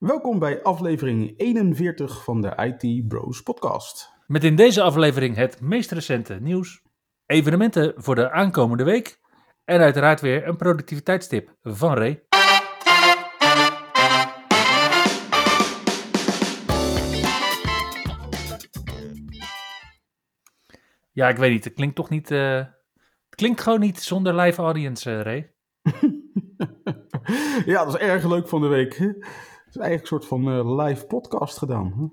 Welkom bij aflevering 41 van de IT Bros podcast. Met in deze aflevering het meest recente nieuws, evenementen voor de aankomende week en uiteraard weer een productiviteitstip van Ray. Ja, ik weet niet. Het klinkt toch niet. eh, het klinkt gewoon niet zonder live audience, eh, Ray. ja, dat is erg leuk van de week. Het is eigenlijk een soort van eh, live podcast gedaan. hè?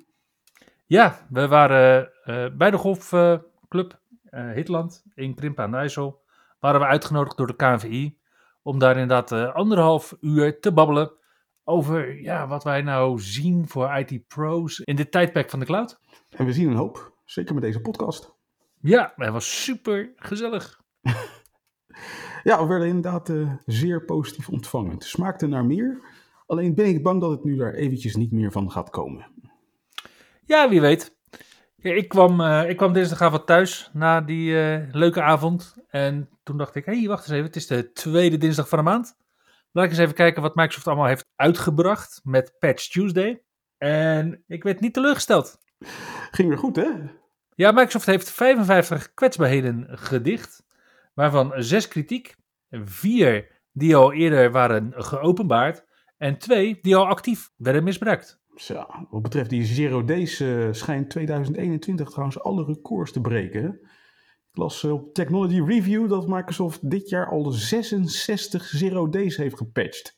Ja, we waren eh, bij de golfclub eh Hitland in Krimpen aan de IJssel. Waren we uitgenodigd door de KNVI om daar inderdaad anderhalf uur te babbelen over ja, wat wij nou zien voor IT-pro's in dit tijdperk van de cloud. En we zien een hoop, zeker met deze podcast. Ja, het was super gezellig. Ja, we werden inderdaad eh, zeer positief ontvangen. Het smaakte naar meer. Alleen ben ik bang dat het nu daar eventjes niet meer van gaat komen. Ja, wie weet. Ik, kwam, eh, ik kwam dinsdagavond thuis na die eh, leuke avond. En toen dacht ik, hé, hey, wacht eens even. Het is de tweede dinsdag van de maand. Laat ik eens even kijken wat Microsoft allemaal heeft uitgebracht met Patch Tuesday. En ik werd niet teleurgesteld. Ging weer goed, hè? Ja, Microsoft heeft 55 kwetsbaarheden gedicht. Waarvan 6 kritiek, 4 die al eerder waren geopenbaard. En 2 die al actief werden misbruikt. Zo, wat betreft die Zero Days eh, schijnt 2021 trouwens alle records te breken. Ik las eh, op Technology Review dat Microsoft dit jaar al 66 Zero Days heeft gepatcht.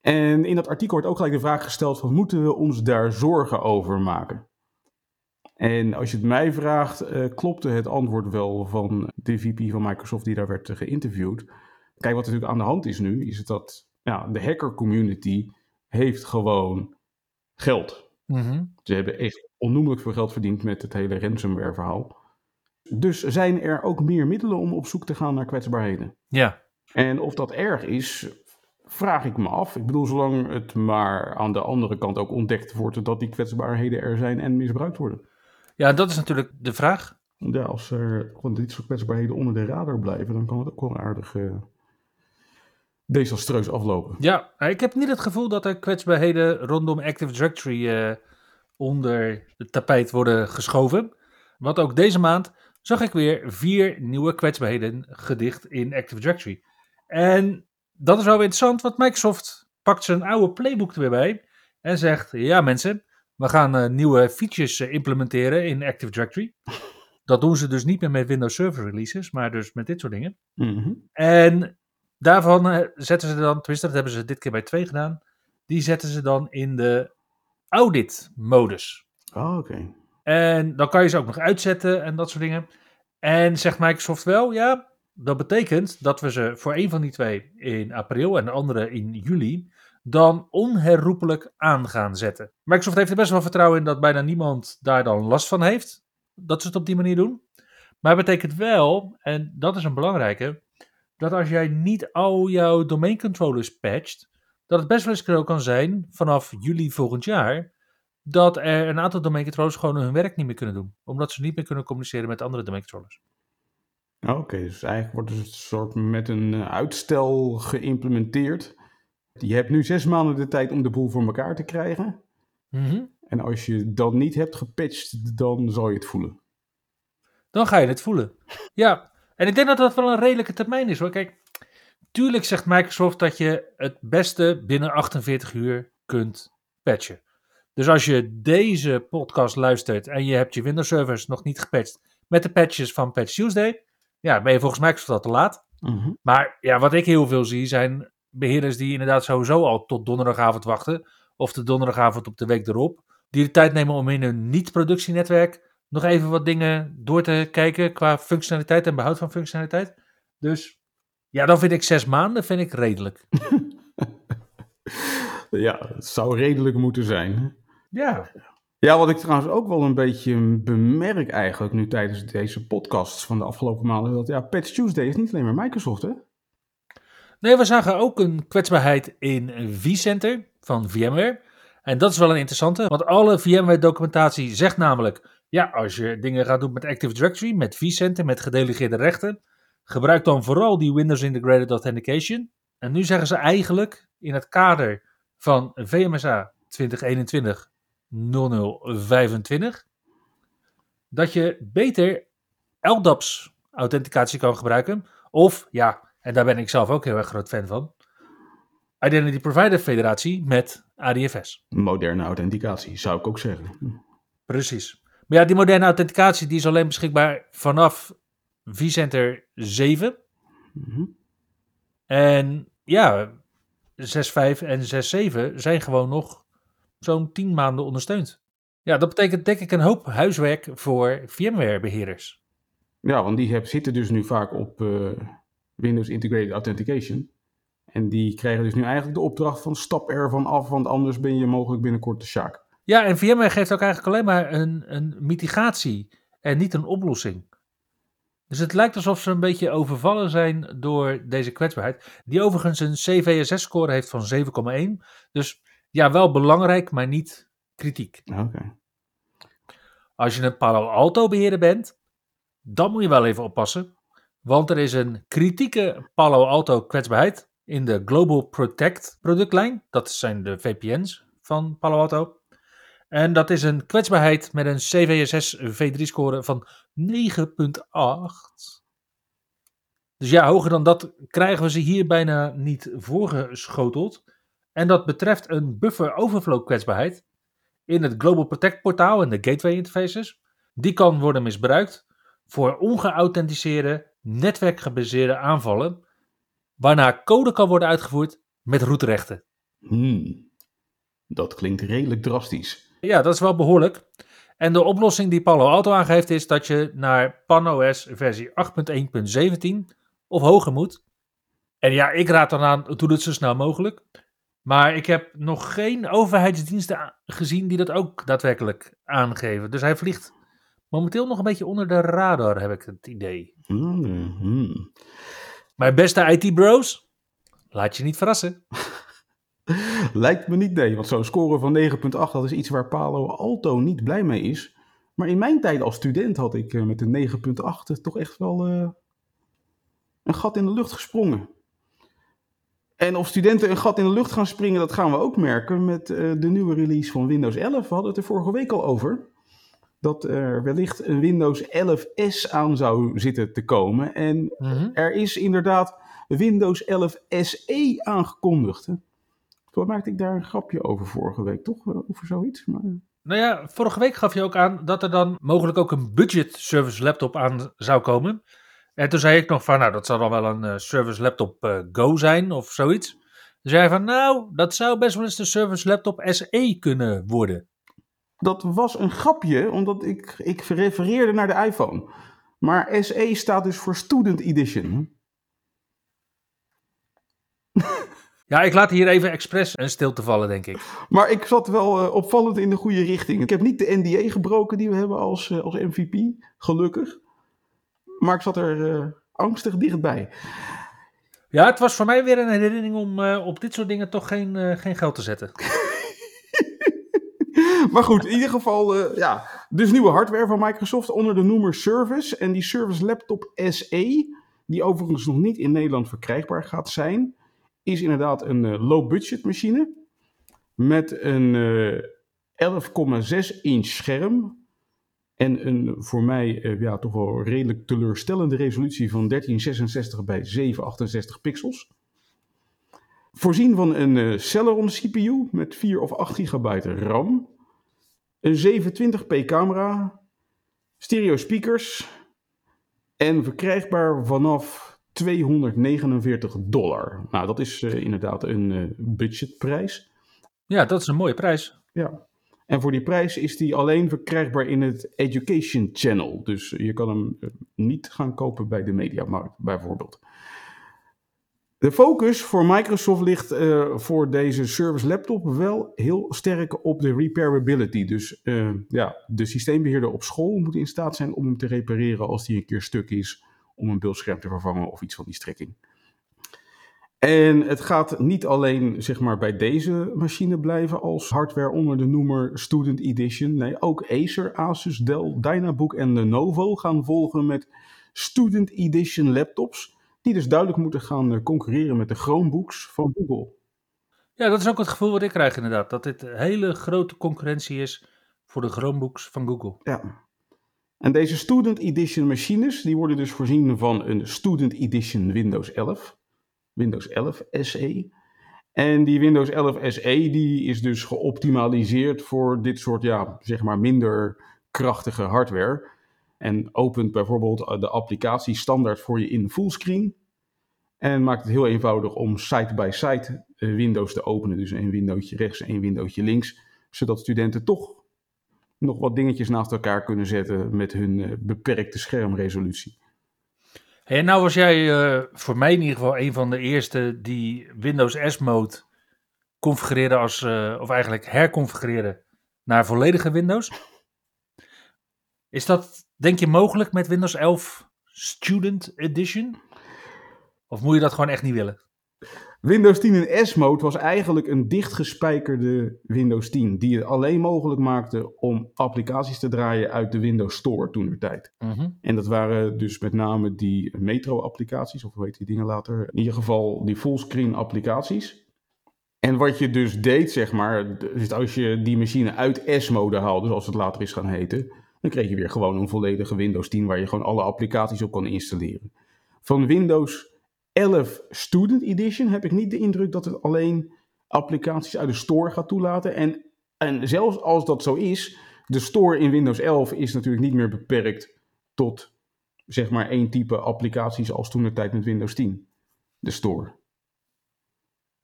En in dat artikel wordt ook gelijk de vraag gesteld van moeten we ons daar zorgen over maken? En als je het mij vraagt, eh, klopte het antwoord wel van de VP van Microsoft die daar werd geïnterviewd. Kijk, wat er natuurlijk aan de hand is nu, is dat ja, de hacker community heeft gewoon geld. Mhm. Ze hebben echt onnoemelijk veel geld verdiend met het hele ransomware verhaal. Dus zijn er ook meer middelen om op zoek te gaan naar kwetsbaarheden. Ja, En of dat erg is, vraag ik me af. Ik bedoel, zolang het maar aan de andere kant ook ontdekt wordt dat die kwetsbaarheden er zijn en misbruikt worden. ja dat is natuurlijk de vraag. Ja, als er gewoon dit soort kwetsbaarheden onder de radar blijven, dan kan het ook wel aardig desastreus aflopen. Ja, nou, ik heb niet het gevoel dat er kwetsbaarheden rondom Active Directory eh, onder het tapijt worden geschoven. Want ook deze maand zag ik weer vier nieuwe kwetsbaarheden gedicht in Active Directory. En dat is wel weer interessant, want Microsoft pakt zijn oude playbook er weer bij en zegt: Ja, mensen, we gaan eh, nieuwe features eh, implementeren in Active Directory. Dat doen ze dus niet meer met Windows Server releases, maar dus met dit soort dingen. Mhm. En daarvan eh, zetten ze dan, tenminste dat hebben ze dit keer bij twee gedaan, die zetten ze dan in de audit-modus. Ah, oké. En dan kan je ze ook nog uitzetten en dat soort dingen. En zegt Microsoft wel, ja, dat betekent dat we ze voor een van die twee in april en de andere in juli dan onherroepelijk aan gaan zetten. Microsoft heeft er best wel vertrouwen in dat bijna niemand daar dan last van heeft, dat ze het op die manier doen. Maar het betekent wel, en dat is een belangrijke, dat als jij niet al jouw domeincontrollers patcht, dat het best wel eens zo kan zijn vanaf juli volgend jaar dat er een aantal domeincontrollers gewoon hun werk niet meer kunnen doen, omdat ze niet meer kunnen communiceren met andere domeincontrollers. Ah, Oké, dus eigenlijk wordt het een soort met een eh, uitstel geïmplementeerd. Je hebt nu zes maanden de tijd om de boel voor elkaar te krijgen. Mhm. En als je dat niet hebt gepatcht, dan zal je het voelen. Dan ga je het voelen. Ja, en ik denk dat dat wel een redelijke termijn is hoor. Kijk, tuurlijk zegt Microsoft dat je het beste binnen 48 uur kunt patchen. Dus als je deze podcast luistert en je hebt je Windows servers nog niet gepatcht met de patches van Patch Tuesday, ja, ben je volgens Microsoft al te laat. Mhm. Maar ja, wat ik heel veel zie zijn beheerders die inderdaad sowieso al tot donderdagavond wachten. Of de donderdagavond op de week erop. Die de tijd nemen om in hun niet-productienetwerk nog even wat dingen door te kijken qua functionaliteit en behoud van functionaliteit. Dus ja, dan vind ik zes maanden vind ik redelijk. Ja, het zou redelijk moeten zijn. Ja, Ja, wat ik trouwens ook wel een beetje bemerk eigenlijk nu tijdens deze podcasts van de afgelopen maanden, dat ja, Patch Tuesday is niet alleen maar Microsoft, hè? Nee, we zagen ook een kwetsbaarheid in vCenter van VMware. En dat is wel een interessante, want alle VMware-documentatie zegt namelijk: ja, als je dingen gaat doen met Active Directory, met vCenter, met gedelegeerde rechten, gebruik dan vooral die Windows Integrated Authentication. En nu zeggen ze eigenlijk in het kader van VMSA 2021 0025 dat je beter LDAPS authenticatie kan gebruiken. Of ja, en daar ben ik zelf ook heel erg groot fan van. Identity Provider Federatie met ADFS. Moderne authenticatie, zou ik ook zeggen. Precies. Maar ja, die moderne authenticatie die is alleen beschikbaar vanaf vCenter 7. Mhm. En ja, 6.5 en 6.7 zijn gewoon nog zo'n 10 maanden ondersteund. Ja, dat betekent denk ik een hoop huiswerk voor VMware-beheerders. Ja, want die heb, zitten dus nu vaak op eh, Windows Integrated Authentication. En die krijgen dus nu eigenlijk de opdracht van stap ervan af, want anders ben je mogelijk binnenkort de sjaak. Ja, en VMware geeft ook eigenlijk alleen maar een, een mitigatie en niet een oplossing. Dus het lijkt alsof ze een beetje overvallen zijn door deze kwetsbaarheid. Die overigens een CVSS-score heeft van 7,1. Dus ja, wel belangrijk, maar niet kritiek. Oké. Als je een Palo Alto beheerder bent, dan moet je wel even oppassen. Want er is een kritieke Palo Alto kwetsbaarheid in de Global Protect productlijn. Dat zijn de VPN's van Palo Alto. En dat is een kwetsbaarheid met een CVSS V3-score van 9,8. Dus ja, hoger dan dat krijgen we ze hier bijna niet voorgeschoteld. En dat betreft een buffer overflow kwetsbaarheid in het Global Protect portaal en de gateway interfaces. Die kan worden misbruikt voor ongeauthenticeerde, netwerkgebaseerde aanvallen, waarna code kan worden uitgevoerd met roetrechten. Hmm. Dat klinkt redelijk drastisch. Ja, dat is wel behoorlijk. En de oplossing die Palo Alto aangeeft is dat je naar PanOS versie 8.1.17 of hoger moet. En ja, ik raad dan aan, doe het zo snel mogelijk. Maar ik heb nog geen overheidsdiensten gezien die dat ook daadwerkelijk aangeven. Dus hij vliegt momenteel nog een beetje onder de radar, heb ik het idee. Hmm. Mijn beste IT-bros, laat je niet verrassen. Lijkt me niet nee, want zo'n score van 9,8 dat is iets waar Palo Alto niet blij mee is. Maar in mijn tijd als student had ik eh, met een 9,8 toch echt wel eh, een gat in de lucht gesprongen. En of studenten een gat in de lucht gaan springen, dat gaan we ook merken met eh, de nieuwe release van Windows 11. We hadden het er vorige week al over. Dat er wellicht een Windows 11S aan zou zitten te komen. En er is inderdaad Windows 11 SE aangekondigd. Hè? Toen maakte ik daar een grapje over vorige week, toch? Over zoiets. Maar... Nou ja, vorige week gaf je ook aan dat er dan mogelijk ook een budget service laptop aan zou komen. En toen zei ik nog van, nou, dat zal dan wel een eh, service laptop eh, Go zijn of zoiets. Toen zei hij van, nou, dat zou best wel eens de service laptop SE kunnen worden. Dat was een grapje, omdat ik, ik refereerde naar de iPhone. Maar SE staat dus voor Student Edition. Ja, ik laat hier even expres een stilte vallen, denk ik. Maar ik zat wel eh, opvallend in de goede richting. Ik heb niet de NDA gebroken die we hebben als, eh, als MVP, gelukkig. Maar ik zat er eh, angstig dichtbij. Ja, het was voor mij weer een herinnering om op dit soort dingen toch geen, geen geld te zetten. Maar goed, in ieder geval, ja. Dus nieuwe hardware van Microsoft onder de noemer Service. En die Service Laptop SE, die overigens nog niet in Nederland verkrijgbaar gaat zijn, is inderdaad een eh, low-budget machine. Met een eh 11,6 inch scherm. En een voor mij eh, ja, toch wel redelijk teleurstellende resolutie van 1366 bij 768 pixels. Voorzien van een eh, Celeron CPU met 4 of 8 gigabyte RAM. Een 720p camera. Stereo speakers. En verkrijgbaar vanaf 249 dollar. Nou, dat is eh, inderdaad een eh, budgetprijs. Ja, dat is een mooie prijs. Ja. En voor die prijs is die alleen verkrijgbaar in het Education Channel. Dus je kan hem eh, niet gaan kopen bij de Mediamarkt bijvoorbeeld. De focus voor Microsoft ligt voor deze service laptop wel heel sterk op de repairability. Dus ja, de systeembeheerder op school moet in staat zijn om hem te repareren als die een keer stuk is, om een beeldscherm te vervangen of iets van die strekking. En het gaat niet alleen zeg maar, bij deze machine blijven als hardware onder de noemer Student Edition. Nee, ook Acer, Asus, Dell, Dynabook en Lenovo gaan volgen met Student Edition laptops. Die dus duidelijk moeten gaan eh, concurreren met de Chromebooks van Google. Ja, dat is ook het gevoel wat ik krijg inderdaad. Dat dit hele grote concurrentie is voor de Chromebooks van Google. Ja. En deze Student Edition machines die worden dus voorzien van een Student Edition Windows 11. Windows 11 SE. En die Windows 11 SE die is dus geoptimaliseerd voor dit soort ja, zeg maar minder krachtige hardware. En opent bijvoorbeeld de applicatie standaard voor je in fullscreen. En maakt het heel eenvoudig om site-by-site eh, Windows te openen. Dus een windowtje rechts en een windowtje links. Zodat studenten toch nog wat dingetjes naast elkaar kunnen zetten met hun eh, beperkte schermresolutie. En nou was jij uh, voor mij in ieder geval een van de eerste die Windows S-mode configureerde als, uh, of eigenlijk herconfigureerde naar volledige Windows. Is dat, denk je, mogelijk met Windows 11 Student Edition? Of moet je dat gewoon echt niet willen? Windows 10 in S-mode was eigenlijk een dichtgespijkerde Windows 10, die het alleen mogelijk maakte om applicaties te draaien uit de Windows Store toen tijd. Mm En dat waren dus met name die Metro-applicaties, of hoe heet die dingen later? In ieder geval die fullscreen applicaties. En wat je dus deed, zeg maar, dus als je die machine uit S-mode haalde, zoals het later is gaan heten, dan kreeg je weer gewoon een volledige Windows 10 waar je gewoon alle applicaties op kon installeren. Van Windows 11 Student Edition heb ik niet de indruk dat het alleen applicaties uit de store gaat toelaten. En, en zelfs als dat zo is, de store in Windows 11 is natuurlijk niet meer beperkt tot zeg maar één type applicaties als toen de tijd met Windows 10. De store.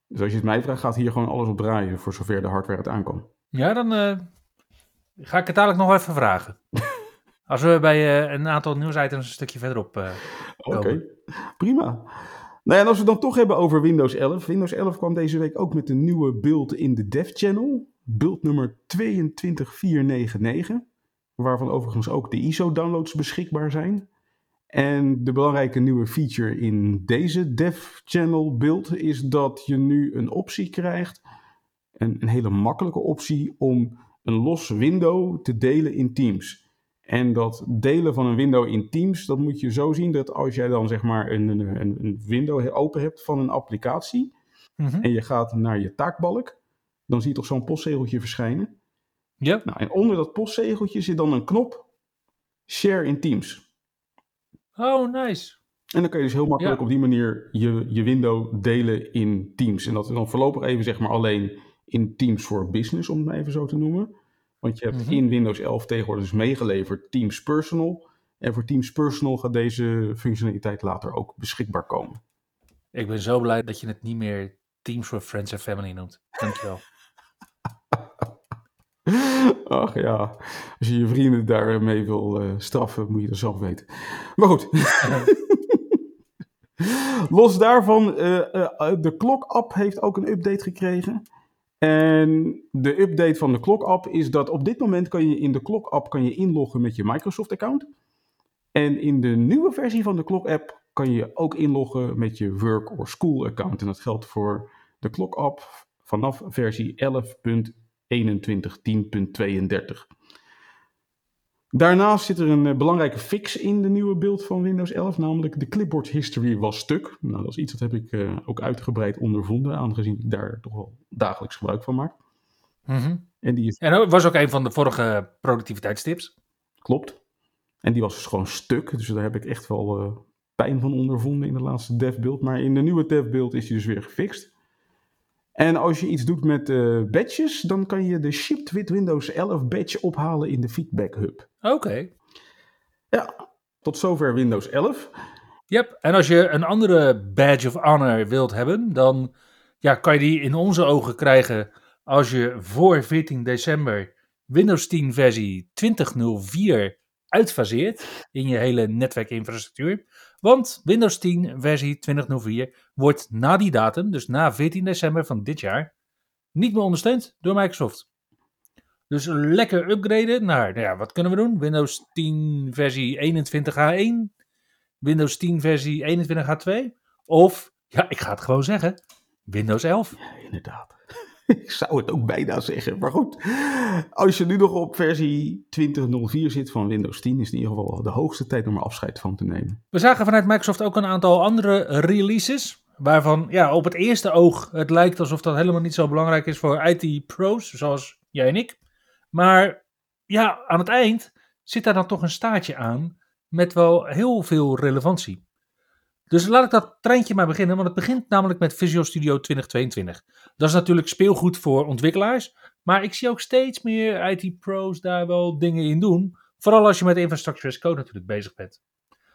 Dus als je het mij vraagt, gaat hier gewoon alles op draaien voor zover de hardware het aankomt. Ja, dan uh, ga ik het dadelijk nog even vragen. Als we bij uh, een aantal nieuwsitems een stukje verderop uh, Oké, prima. Nou ja, en als we het dan toch hebben over Windows 11. Windows 11 kwam deze week ook met een nieuwe build in de dev channel. Build nummer 22499. Waarvan overigens ook de ISO-downloads beschikbaar zijn. En de belangrijke nieuwe feature in deze dev channel build is dat je nu een optie krijgt. Een, een hele makkelijke optie om een los window te delen in Teams. En dat delen van een window in Teams, dat moet je zo zien dat als jij dan zeg maar een, een, een window open hebt van een applicatie mhm. en je gaat naar je taakbalk, dan zie je toch zo'n postzegeltje verschijnen. Ja. Nou, en onder dat postzegeltje zit dan een knop Share in Teams. Oh, nice. En dan kan je dus heel makkelijk op die manier je, je window delen in Teams. En dat is dan voorlopig even zeg maar alleen in Teams voor Business, om het maar even zo te noemen. Want je hebt mhm. in Windows 11 tegenwoordig dus meegeleverd Teams Personal. En voor Teams Personal gaat deze functionaliteit later ook beschikbaar komen. Ik ben zo blij dat je het niet meer Teams for Friends and Family noemt. Dankjewel. Ach ja, als je je vrienden daarmee wil uh, straffen, moet je dat zelf weten. Maar goed. Los daarvan, uh, uh, de Klok-app heeft ook een update gekregen. En de update van de Clock-app is dat op dit moment kan je in de Clock-app kan je inloggen met je Microsoft-account. En in de nieuwe versie van de Clock-app kan je ook inloggen met je Work- of School-account. En dat geldt voor de Clock-app vanaf versie 11.21.10.32. Daarnaast zit er een eh, belangrijke fix in de nieuwe beeld van Windows 11, namelijk de clipboard history was stuk. Nou, dat is iets dat heb ik uh, ook uitgebreid ondervonden, aangezien ik daar toch wel dagelijks gebruik van maak. Mm En die is... En dat was ook een van de vorige productiviteitstips. Klopt. En die was dus gewoon stuk, dus daar heb ik echt wel uh, pijn van ondervonden in de laatste dev build. Maar in de nieuwe dev build is die dus weer gefixt. En als je iets doet met uh, badges, dan kan je de Shipped with Windows 11 badge ophalen in de Feedback Hub. Oké. Ja, tot zover Windows 11. Yep, en als je een andere badge of honor wilt hebben, dan ja, kan je die in onze ogen krijgen als je voor 14 december Windows 10 versie 2004 uitfaseert in je hele netwerkinfrastructuur. Want Windows 10 versie 2004 wordt na die datum, dus na 14 december van dit jaar, niet meer ondersteund door Microsoft. Dus lekker upgraden naar, nou ja, wat kunnen we doen? Windows 10 versie 21H1, Windows 10 versie 21H2, of, ja, ik ga het gewoon zeggen, Windows 11. Ja, inderdaad. Ik zou het ook bijna zeggen. Maar goed, als je nu nog op versie 2004 zit van Windows 10, is het in ieder geval de hoogste tijd om er afscheid van te nemen. We zagen vanuit Microsoft ook een aantal andere releases. Waarvan ja, op het eerste oog het lijkt alsof dat helemaal niet zo belangrijk is voor IT-pro's, zoals jij en ik. Maar ja, aan het eind zit daar dan toch een staartje aan met wel heel veel relevantie. Dus laat ik dat treintje maar beginnen, want het begint namelijk met Visual Studio 2022. Dat is natuurlijk speelgoed voor ontwikkelaars, maar ik zie ook steeds meer IT-pro's daar wel dingen in doen. Vooral als je met Infrastructure as Code natuurlijk bezig bent.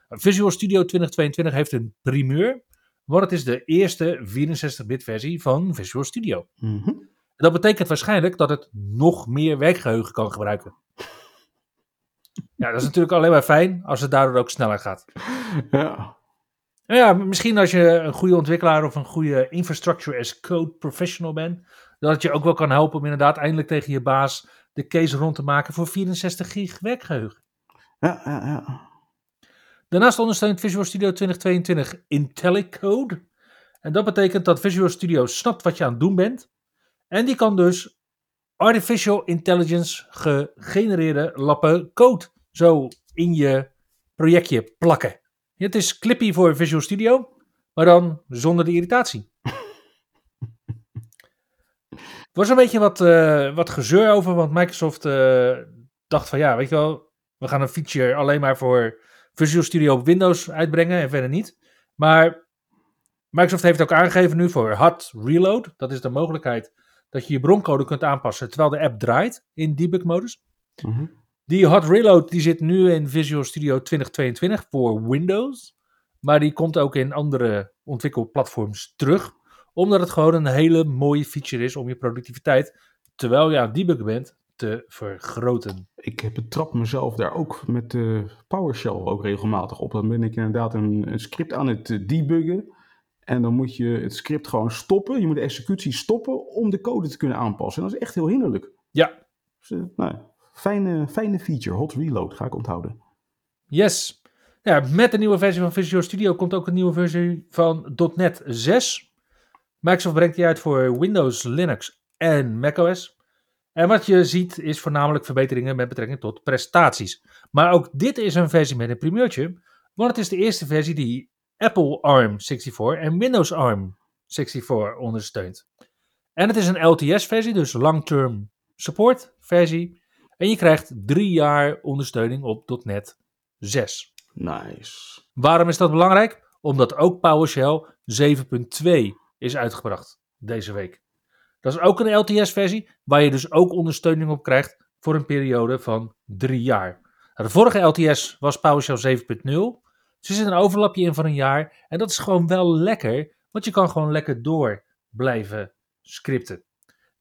Visual Studio 2022 heeft een primeur, want het is de eerste 64-bit versie van Visual Studio. Mhm. Dat betekent waarschijnlijk dat het nog meer werkgeheugen kan gebruiken. Ja, dat is natuurlijk alleen maar fijn als het daardoor ook sneller gaat. Ja. Nou ja, misschien als je een goede ontwikkelaar of een goede infrastructure as code professional bent, dat het je ook wel kan helpen om inderdaad eindelijk tegen je baas de case rond te maken voor 64 gig werkgeheugen. Ja, ja, ja. Daarnaast ondersteunt Visual Studio 2022 IntelliCode. En dat betekent dat Visual Studio snapt wat je aan het doen bent. En die kan dus artificial intelligence gegenereerde lappen code zo in je projectje plakken. Het is Clippy voor Visual Studio, maar dan zonder de irritatie. Er was een beetje wat, eh, wat gezeur over, want Microsoft eh, dacht van ja, weet je wel, we gaan een feature alleen maar voor Visual Studio op Windows uitbrengen en verder niet. Maar Microsoft heeft ook aangegeven nu voor hot reload. Dat is de mogelijkheid dat je je broncode kunt aanpassen terwijl de app draait in debug modus. Mhm. Die hot reload die zit nu in Visual Studio 2022 voor Windows. Maar die komt ook in andere ontwikkelplatforms terug. Omdat het gewoon een hele mooie feature is om je productiviteit, terwijl je aan het debuggen bent, te vergroten. Ik betrap mezelf daar ook met de PowerShell ook regelmatig op. Dan ben ik inderdaad een, een script aan het eh, debuggen. En dan moet je het script gewoon stoppen. Je moet de executie stoppen om de code te kunnen aanpassen. En dat is echt heel hinderlijk. Ja, Dus, eh, nou, fijne, fijne feature, hot reload, ga ik onthouden. Yes. Ja, met de nieuwe versie van Visual Studio komt ook een nieuwe versie van .NET 6. Microsoft brengt die uit voor Windows, Linux en macOS. En wat je ziet is voornamelijk verbeteringen met betrekking tot prestaties. Maar ook dit is een versie met een primeurtje, want het is de eerste versie die Apple ARM64 en Windows ARM64 ondersteunt. En het is een LTS-versie, dus Long Term Support versie. En je krijgt drie jaar ondersteuning op .NET 6. Nice. Waarom is dat belangrijk? Omdat ook PowerShell 7.2 is uitgebracht deze week. Dat is ook een LTS-versie, waar je dus ook ondersteuning op krijgt voor een periode van drie jaar. Nou, de vorige LTS was PowerShell 7.0. Dus er zit een overlapje in van een jaar. En dat is gewoon wel lekker, want je kan gewoon lekker door blijven scripten.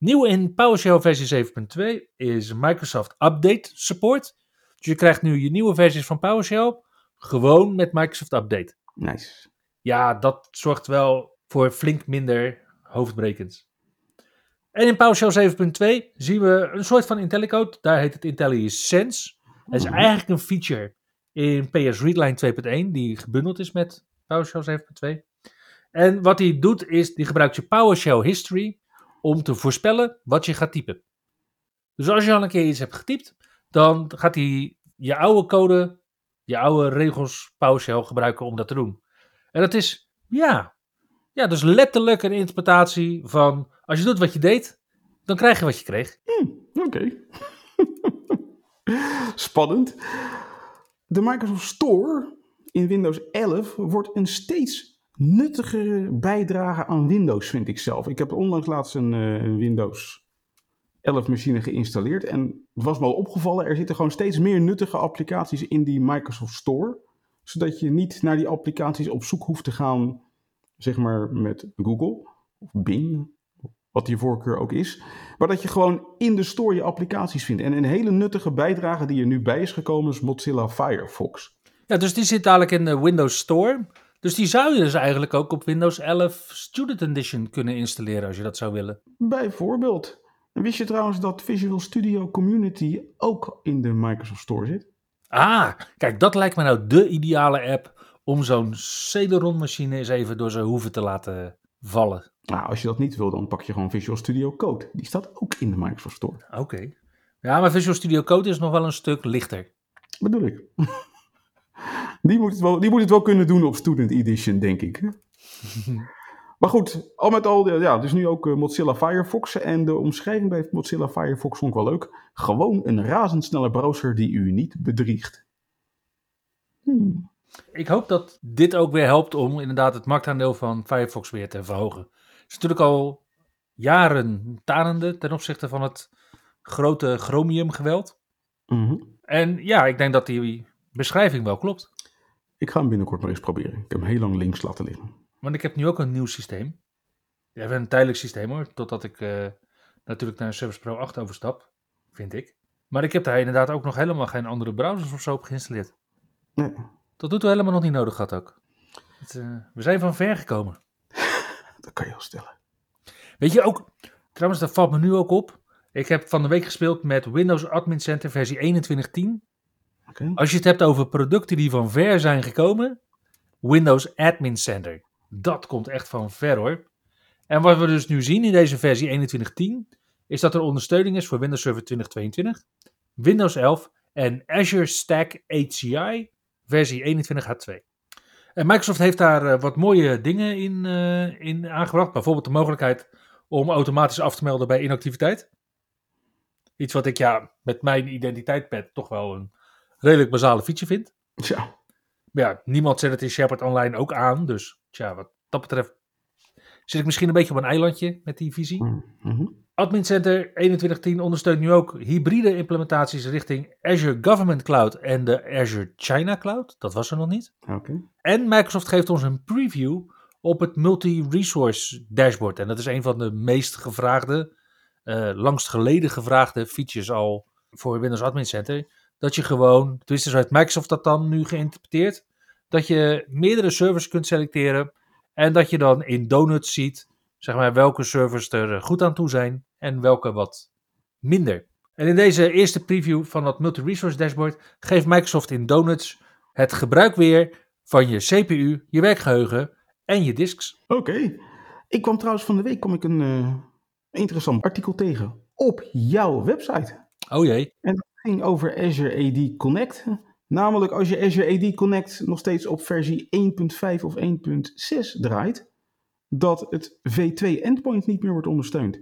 Nieuw in PowerShell versie 7.2 is Microsoft Update Support. Dus je krijgt nu je nieuwe versies van PowerShell gewoon met Microsoft Update. Nice. Ja, dat zorgt wel voor flink minder hoofdbrekens. En in PowerShell 7.2 zien we een soort van IntelliCode. Daar heet het IntelliSense. Het is Mhm. eigenlijk een feature in PS Readline 2.1 die gebundeld is met PowerShell 7.2. En wat hij doet is, die gebruikt je PowerShell History om te voorspellen wat je gaat typen. Dus als je al een keer iets hebt getypt, dan gaat hij je oude code, je oude regels PowerShell gebruiken om dat te doen. En dat is, ja, ja, dus letterlijk een interpretatie van, als je doet wat je deed, dan krijg je wat je kreeg. Oké. Spannend. De Microsoft Store in Windows 11 wordt een steeds nuttigere bijdrage aan Windows, vind ik zelf. Ik heb onlangs laatst een eh, Windows 11 machine geïnstalleerd en het was me al opgevallen, er zitten gewoon steeds meer nuttige applicaties in die Microsoft Store, zodat je niet naar die applicaties op zoek hoeft te gaan, zeg maar met Google of Bing wat je voorkeur ook is. Maar dat je gewoon in de store je applicaties vindt. En een hele nuttige bijdrage die er nu bij is gekomen is Mozilla Firefox. Ja, dus die zit dadelijk in de Windows Store. Dus die zou je dus eigenlijk ook op Windows 11 Student Edition kunnen installeren als je dat zou willen. Bijvoorbeeld. En wist je trouwens dat Visual Studio Community ook in de Microsoft Store zit? Ah, kijk, dat lijkt me nou de ideale app om zo'n Celeron-machine eens even door zijn hoeven te laten vallen. Nou, als je dat niet wil, dan pak je gewoon Visual Studio Code. Die staat ook in de Microsoft Store. Oké. Ja, maar Visual Studio Code is nog wel een stuk lichter. Bedoel ik. die, moet het wel, die moet het wel kunnen doen op Student Edition, denk ik. maar goed, al met al, ja, dus nu ook eh, Mozilla Firefox. En de omschrijving bij Mozilla Firefox vond ik wel leuk. Gewoon een razendsnelle browser die u niet bedriegt. Hmm. Ik hoop dat dit ook weer helpt om inderdaad het marktaandeel van Firefox weer te verhogen. Het is natuurlijk al jaren tanende ten opzichte van het grote Chromium geweld. Mhm. En ja, ik denk dat die beschrijving wel klopt. Ik ga hem binnenkort maar eens proberen. Ik heb hem heel lang links laten liggen. Want ik heb nu ook een nieuw systeem. We hebben een tijdelijk systeem hoor, totdat ik uh, natuurlijk naar Service Pro 8 overstap, vind ik. Maar ik heb daar inderdaad ook nog helemaal geen andere browsers of zo op geïnstalleerd. Nee. Dat doet we helemaal nog niet nodig gehad ook. Het, uh, we zijn van ver gekomen. dat kan je wel stellen. Weet je ook, trouwens dat valt me nu ook op. Ik heb van de week gespeeld met Windows Admin Center versie 2110. Als je het hebt over producten die van ver zijn gekomen, Windows Admin Center. Dat komt echt van ver hoor. En wat we dus nu zien in deze versie 2110, is dat er ondersteuning is voor Windows Server 2022, Windows 11 en Azure Stack HCI versie 21H2. En Microsoft heeft daar uh, wat mooie dingen in, uh, in aangebracht. Bijvoorbeeld de mogelijkheid om automatisch af te melden bij inactiviteit. Iets wat ik ja, met mijn identiteitpad toch wel een redelijk basale feature vind. Ja. Maar ja, niemand zet het in Shepard Online ook aan. Dus tja, wat dat betreft zit ik misschien een beetje op een eilandje met die visie. Mm -hmm. Admin Center 2110 ondersteunt nu ook hybride implementaties richting Azure Government Cloud en de Azure China Cloud. Dat was er nog niet. Oké. En Microsoft geeft ons een preview op het multi-resource dashboard. En dat is een van de meest gevraagde, uh, langst geleden gevraagde features al voor Windows Admin Center. Dat je gewoon, tenminste zo heeft Microsoft dat dan nu geïnterpreteerd, dat je meerdere servers kunt selecteren en dat je dan in donuts ziet, zeg maar, welke servers er goed aan toe zijn en welke wat minder. En in deze eerste preview van dat multi-resource dashboard geeft Microsoft in donuts het gebruik weer van je CPU, je werkgeheugen en je disks. Oké. Ik kwam trouwens van de week kom ik een uh, interessant artikel tegen op jouw website. Oh jee. En ging over Azure AD Connect. Namelijk als je Azure AD Connect nog steeds op versie 1.5 of 1.6 draait, dat het V2 endpoint niet meer wordt ondersteund.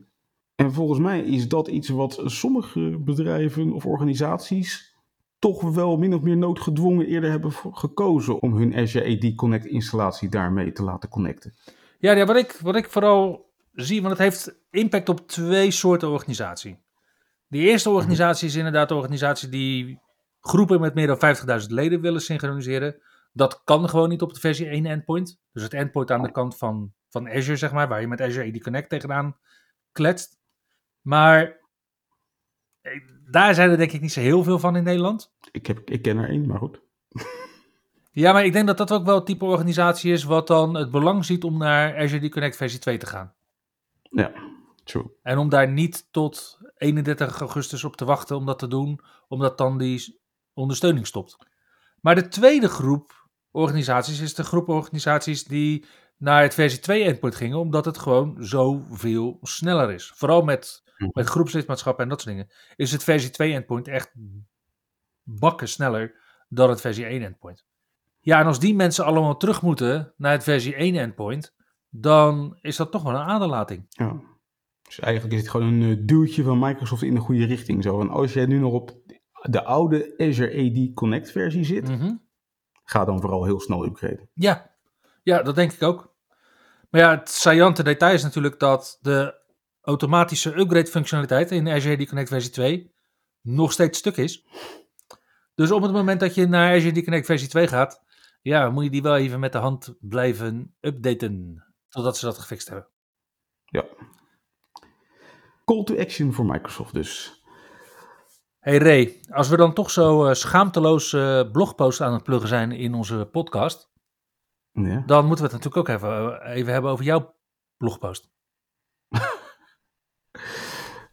En volgens mij is dat iets wat sommige bedrijven of organisaties toch wel min of meer noodgedwongen eerder hebben gekozen om hun Azure AD Connect installatie daarmee te laten connecten. Ja, ja wat, ik, wat ik vooral zie, want het heeft impact op twee soorten organisatie. De eerste organisatie is inderdaad de organisatie die groepen met meer dan 50.000 leden willen synchroniseren. Dat kan gewoon niet op de versie 1 endpoint. Dus het endpoint aan de kant van, van Azure, zeg maar, waar je met Azure AD Connect tegenaan kletst. Maar daar zijn er denk ik niet zo heel veel van in Nederland. Ik, heb, ik ken er één, maar goed. Ja, maar ik denk dat dat ook wel het type organisatie is wat dan het belang ziet om naar Azure AD Connect versie 2 te gaan. Ja, true. En om daar niet tot 31 augustus op te wachten om dat te doen, omdat dan die ondersteuning stopt. Maar de tweede groep organisaties is de groep organisaties die naar het versie 2 endpoint gingen, omdat het gewoon zoveel sneller is. Vooral met, met groepslidmaatschappen en dat soort dingen. Is het versie 2 endpoint echt bakken sneller dan het versie 1 endpoint. Ja, en als die mensen allemaal terug moeten naar het versie 1 endpoint, dan is dat toch wel een aderlating. Ja. Dus eigenlijk is het gewoon een uh, duwtje van Microsoft in de goede richting. Zo. En als jij nu nog op de oude Azure AD Connect versie zit, Mhm. ga dan vooral heel snel upgraden. Ja. ja, dat denk ik ook. Maar ja, het saillante detail is natuurlijk dat de automatische upgrade functionaliteit in Azure AD Connect versie 2 nog steeds stuk is. Dus op het moment dat je naar Azure AD Connect versie 2 gaat, ja, moet je die wel even met de hand blijven updaten. Totdat ze dat gefixt hebben. Ja. Call to action voor Microsoft dus. Hey Ray, als we dan toch zo uh, schaamteloos uh, blogposts aan het pluggen zijn in onze podcast, Ja. dan moeten we het natuurlijk ook even, uh, even hebben over jouw blogpost.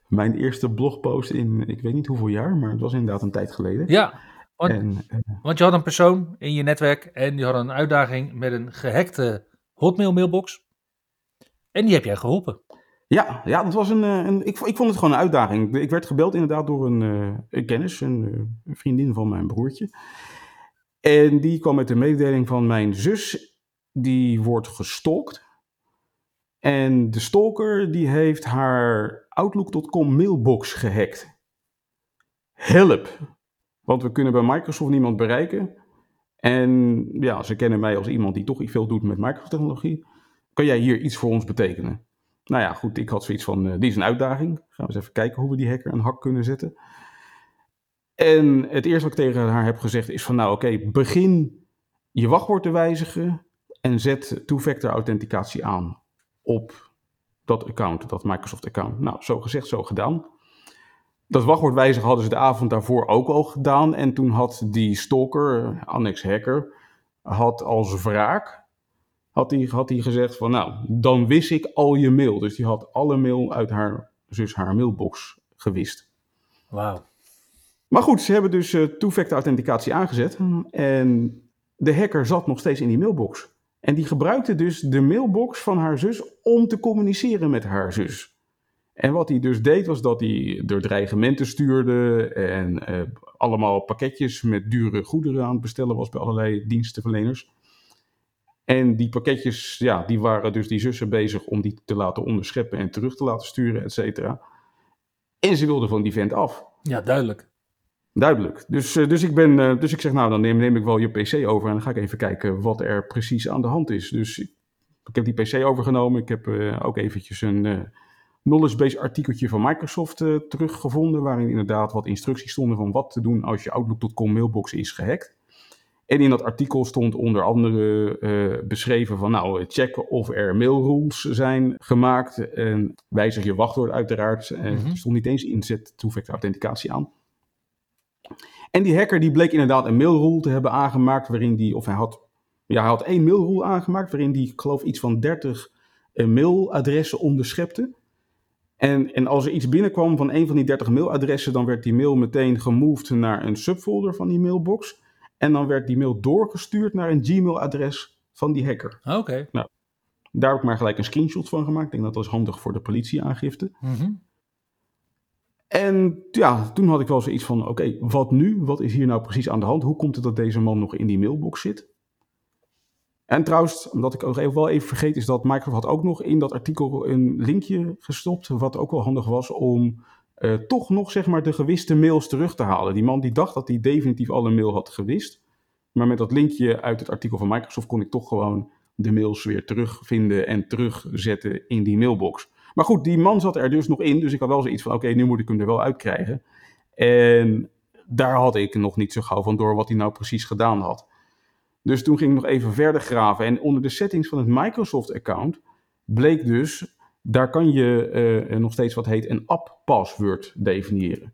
Mijn eerste blogpost in, ik weet niet hoeveel jaar, maar het was inderdaad een tijd geleden. Ja, want, En, eh, want je had een persoon in je netwerk en die had een uitdaging met een gehackte Hotmail mailbox. En die heb jij geholpen. Ja, ja, dat was een, eh, een ik, ik vond het gewoon een uitdaging. Ik werd gebeld inderdaad door een, eh, kennis, een, eh, een vriendin van mijn broertje. En die kwam met de mededeling van mijn zus, die wordt gestalkt. En de stalker die heeft haar Outlook.com mailbox gehackt. Help! Want we kunnen bij Microsoft niemand bereiken. En ja, ze kennen mij als iemand die toch veel doet met Microsoft-technologie. Kan jij hier iets voor ons betekenen? Nou ja, goed, ik had zoiets van, eh, die is een uitdaging. Gaan we eens even kijken hoe we die hacker een hak kunnen zetten. En het eerste wat ik tegen haar heb gezegd is van, nou oké, begin je wachtwoord te wijzigen en zet two-factor authenticatie aan op dat account, dat Microsoft-account. Nou, zo gezegd, zo gedaan. Dat wachtwoord wijzigen hadden ze de avond daarvoor ook al gedaan. En toen had die stalker, eh, annex hacker, had als wraak, had hij had hij gezegd van, nou, dan wist ik al je mail. Dus die had alle mail uit haar zus haar mailbox gewist. Wauw. Maar goed, ze hebben dus eh, two-factor authenticatie aangezet. En de hacker zat nog steeds in die mailbox. En die gebruikte dus de mailbox van haar zus om te communiceren met haar zus. En wat hij dus deed, was dat hij door dreigementen stuurde en eh, allemaal pakketjes met dure goederen aan het bestellen was bij allerlei dienstenverleners. En die pakketjes, ja, die waren dus die zussen bezig om die te laten onderscheppen en terug te laten sturen, et cetera. En ze wilde van die vent af. Ja, duidelijk. Duidelijk. Dus, eh, dus, ik ben, eh, dus ik zeg, nou, dan neem, neem ik wel je PC over en dan ga ik even kijken wat er precies aan de hand is. Dus ik, heb die PC overgenomen. Ik heb eh, ook eventjes een knowledge base artikeltje van Microsoft teruggevonden, waarin inderdaad wat instructies stonden van wat te doen als je Outlook.com mailbox is gehackt. En in dat artikel stond onder andere eh, beschreven van, nou, checken of er mailrules zijn gemaakt. En wijzig je wachtwoord uiteraard. Eh, Mhm. Er stond niet eens inzet two-factor authenticatie aan. En die hacker die bleek inderdaad een mailrule te hebben aangemaakt waarin die, of hij had, ja, hij had één mailrule aangemaakt waarin die, ik geloof, iets van 30 eh, mailadressen onderschepte. En, en als er iets binnenkwam van een van die 30 mailadressen, dan werd die mail meteen gemoved naar een subfolder van die mailbox. En dan werd die mail doorgestuurd naar een Gmail-adres van die hacker. Oké. Daar heb ik maar gelijk een screenshot van gemaakt. Ik denk dat dat is handig voor de politieaangifte. Mhm. En ja, toen had ik wel zoiets van: oké, wat nu? Wat is hier nou precies aan de hand? Hoe komt het dat deze man nog in die mailbox zit? En trouwens, omdat ik ook even, wel even vergeet, is dat Microsoft had ook nog in dat artikel een linkje gestopt. Wat ook wel handig was om eh, toch nog zeg maar de gewiste mails terug te halen. Die man die dacht dat hij definitief alle mail had gewist. Maar met dat linkje uit het artikel van Microsoft kon ik toch gewoon de mails weer terugvinden en terugzetten in die mailbox. Maar goed, die man zat er dus nog in. Dus ik had wel zoiets van: oké, nu moet ik hem er wel uitkrijgen. En daar had ik nog niet zo gauw van door wat hij nou precies gedaan had. Dus toen ging ik nog even verder graven. En onder de settings van het Microsoft-account bleek dus, daar kan je eh, nog steeds wat heet een app-password definiëren.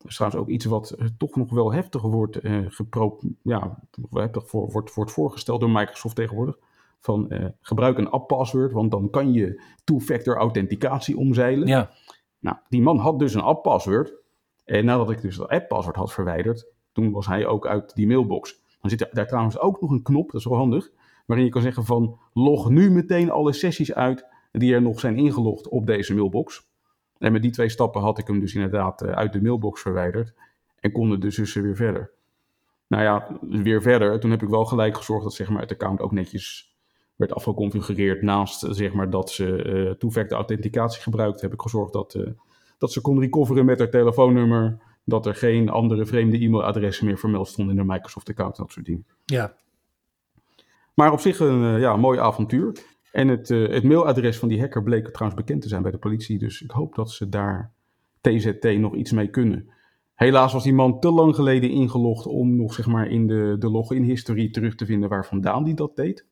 Dat is trouwens ook iets wat eh, toch nog wel heftig wordt, eh, gepro ja, heftig voor, wordt, wordt voorgesteld door Microsoft tegenwoordig. Van eh, gebruik een app-password, want dan kan je two-factor authenticatie omzeilen. Ja. Nou, die man had dus een app-password. En nadat ik dus dat app-password had verwijderd, toen was hij ook uit die mailbox. Dan zit er daar trouwens ook nog een knop, dat is wel handig, waarin je kan zeggen van log nu meteen alle sessies uit die er nog zijn ingelogd op deze mailbox. En met die twee stappen had ik hem dus inderdaad eh, uit de mailbox verwijderd en konden de zussen weer verder. Nou ja, weer verder. Toen heb ik wel gelijk gezorgd dat zeg maar, het account ook netjes werd afgeconfigureerd. Naast zeg maar, dat ze eh two-factor authenticatie gebruikte, heb ik gezorgd dat, eh, dat ze kon recoveren met haar telefoonnummer. Dat er geen andere vreemde e-mailadressen meer vermeld stonden in de Microsoft-account en dat soort dingen. Ja. Maar op zich een ja, mooi avontuur. En het, eh, het mailadres van die hacker bleek trouwens bekend te zijn bij de politie. Dus ik hoop dat ze daar TZT nog iets mee kunnen. Helaas was die man te lang geleden ingelogd om nog zeg maar in de, de login-historie terug te vinden waar vandaan die dat deed.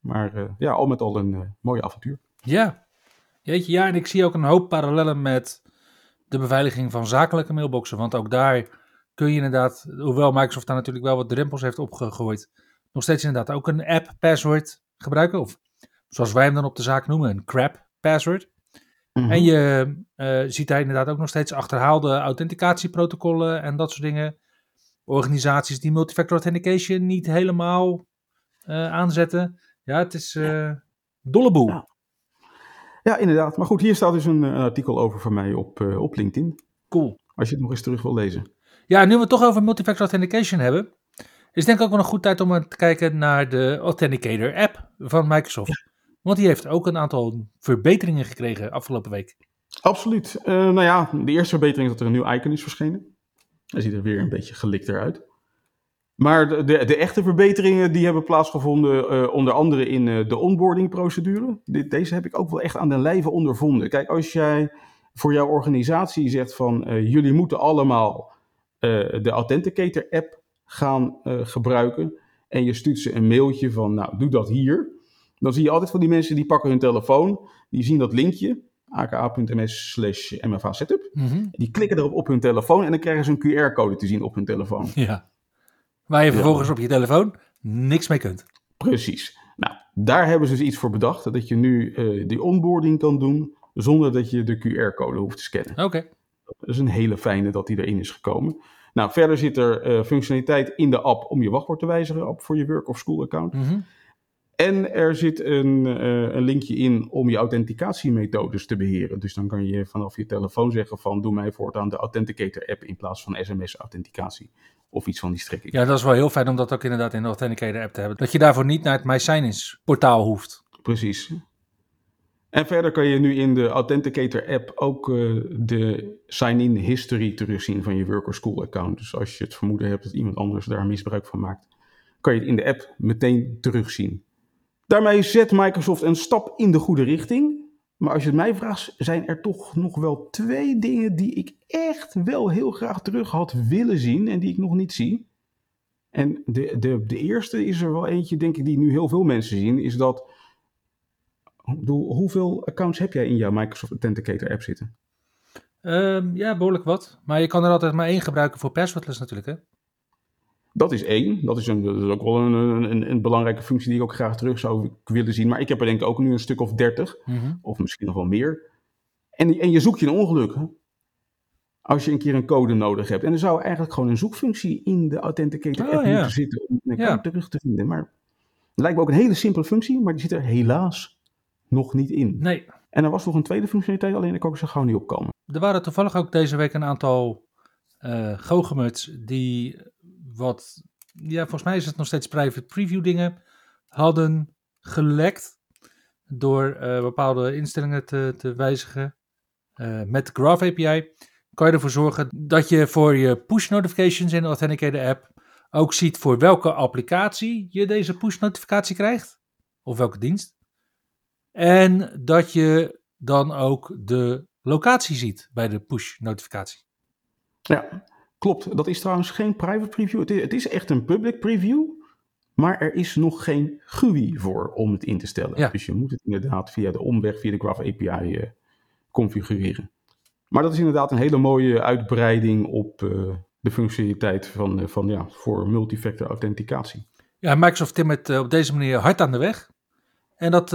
Maar eh, ja, al met al een eh, mooi avontuur. Ja. Jeetje, ja, en ik zie ook een hoop parallellen met de beveiliging van zakelijke mailboxen. Want ook daar kun je inderdaad, hoewel Microsoft daar natuurlijk wel wat drempels heeft opgegooid, nog steeds inderdaad ook een app-password gebruiken. Of zoals wij hem dan op de zaak noemen, een crap-password. Mhm. En je eh, ziet daar inderdaad ook nog steeds achterhaalde authenticatieprotocollen en dat soort dingen. Organisaties die multifactor authentication niet helemaal eh, aanzetten. Ja, het is eh dolle boel. Ja. Ja, inderdaad. Maar goed, hier staat dus een, artikel over van mij op, op LinkedIn. Cool. Als je het nog eens terug wil lezen. Ja, nu we het toch over multifactor authentication hebben, is denk ik ook wel een goed tijd om te kijken naar de Authenticator app van Microsoft. Want die heeft ook een aantal verbeteringen gekregen afgelopen week. Absoluut. Eh, nou ja, de eerste verbetering is dat er een nieuw icon is verschenen. Hij ziet er weer een beetje gelikter uit. Maar de, de, de echte verbeteringen die hebben plaatsgevonden eh, onder andere in eh, de onboardingprocedure. Dit- Deze heb ik ook wel echt aan de lijve ondervonden. Kijk, als jij voor jouw organisatie zegt van jullie moeten allemaal de Authenticator app gaan gebruiken. En je stuurt ze een mailtje van nou doe dat hier. Dan zie je altijd van die mensen die pakken hun telefoon. Die zien dat linkje aka.ms slash mfa setup. Die klikken erop op hun telefoon en dan krijgen ze een QR-code te zien op hun telefoon. Ja. Waar je Ja. vervolgens op je telefoon niks mee kunt. Precies. Nou, daar hebben ze dus iets voor bedacht. Dat je nu eh, die onboarding kan doen zonder dat je de QR-code hoeft te scannen. Oké. Dat is een hele fijne dat die erin is gekomen. Nou, verder zit er eh, functionaliteit in de app om je wachtwoord te wijzigen op voor je work of school account. Mhm. En er zit een, eh, een linkje in om je authenticatiemethodes te beheren. Dus dan kan je vanaf je telefoon zeggen van doe mij voortaan de Authenticator app in plaats van sms-authenticatie. Of iets van die strekking. Ja, dat is wel heel fijn om dat ook inderdaad in de Authenticator app te hebben. Dat je daarvoor niet naar het MySignis portaal hoeft. Precies. En verder kan je nu in de Authenticator app ook eh, de sign-in history terugzien van je work or school account. Dus als je het vermoeden hebt dat iemand anders daar misbruik van maakt, kan je het in de app meteen terugzien. Daarmee zet Microsoft een stap in de goede richting. Maar als je het mij vraagt, zijn er toch nog wel twee dingen die ik echt wel heel graag terug had willen zien en die ik nog niet zie. En de, de, de eerste is er wel eentje, denk ik, die nu heel veel mensen zien, is dat hoeveel accounts heb jij in jouw Microsoft Authenticator app zitten? Ehm, ja, behoorlijk wat. Maar je kan er altijd maar één gebruiken voor passwordless natuurlijk, hè? Dat is één. Dat is, een, dat is ook wel een, een, een belangrijke functie die ik ook graag terug zou willen zien. Maar ik heb er denk ik ook nu een stuk of dertig. Mhm. Of misschien nog wel meer. En, en je zoekt je een ongeluk. Hè? Als je een keer een code nodig hebt. En er zou eigenlijk gewoon een zoekfunctie in de Authenticator Oh, app ja. moeten zitten om een Ja. account terug te vinden. Maar het lijkt me ook een hele simpele functie, maar die zit er helaas nog niet in. Nee, En er was nog een tweede functionaliteit, alleen daar kan ik zo gauw niet opkomen. er waren toevallig ook deze week een aantal eh goochemuts die wat, ja, volgens mij is het nog steeds private preview dingen, hadden gelekt door eh, bepaalde instellingen te, te wijzigen. Eh, met de Graph API kan je ervoor zorgen dat je voor je push notifications in de Authenticator app ook ziet voor welke applicatie je deze push notificatie krijgt. Of welke dienst. En dat je dan ook de locatie ziet bij de push notificatie. Ja, klopt. Dat is trouwens geen private preview. Het is, het is echt een public preview. Maar er is nog geen GUI voor om het in te stellen. Ja. Dus je moet het inderdaad via de omweg, via de Graph API eh, configureren. Maar dat is inderdaad een hele mooie uitbreiding op eh, de functionaliteit van, eh, van, ja, voor multifactor authenticatie. Ja, Microsoft timmert op deze manier hard aan de weg. En dat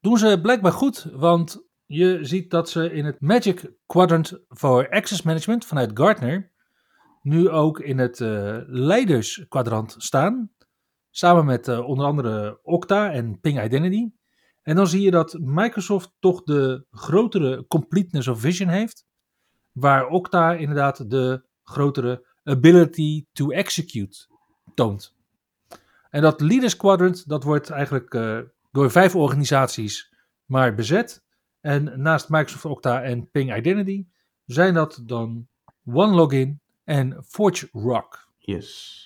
doen ze blijkbaar goed, want je ziet dat ze in het Magic Quadrant voor Access Management vanuit Gartner nu ook in het eh leiderskwadrant staan. Samen met eh, onder andere Okta en Ping Identity. En dan zie je dat Microsoft toch de grotere completeness of vision heeft. Waar Okta inderdaad de grotere ability to execute toont. En dat Leaders Quadrant, dat wordt eigenlijk eh, door vijf organisaties maar bezet. En naast Microsoft Okta en Ping Identity zijn dat dan OneLogin en ForgeRock. Yes.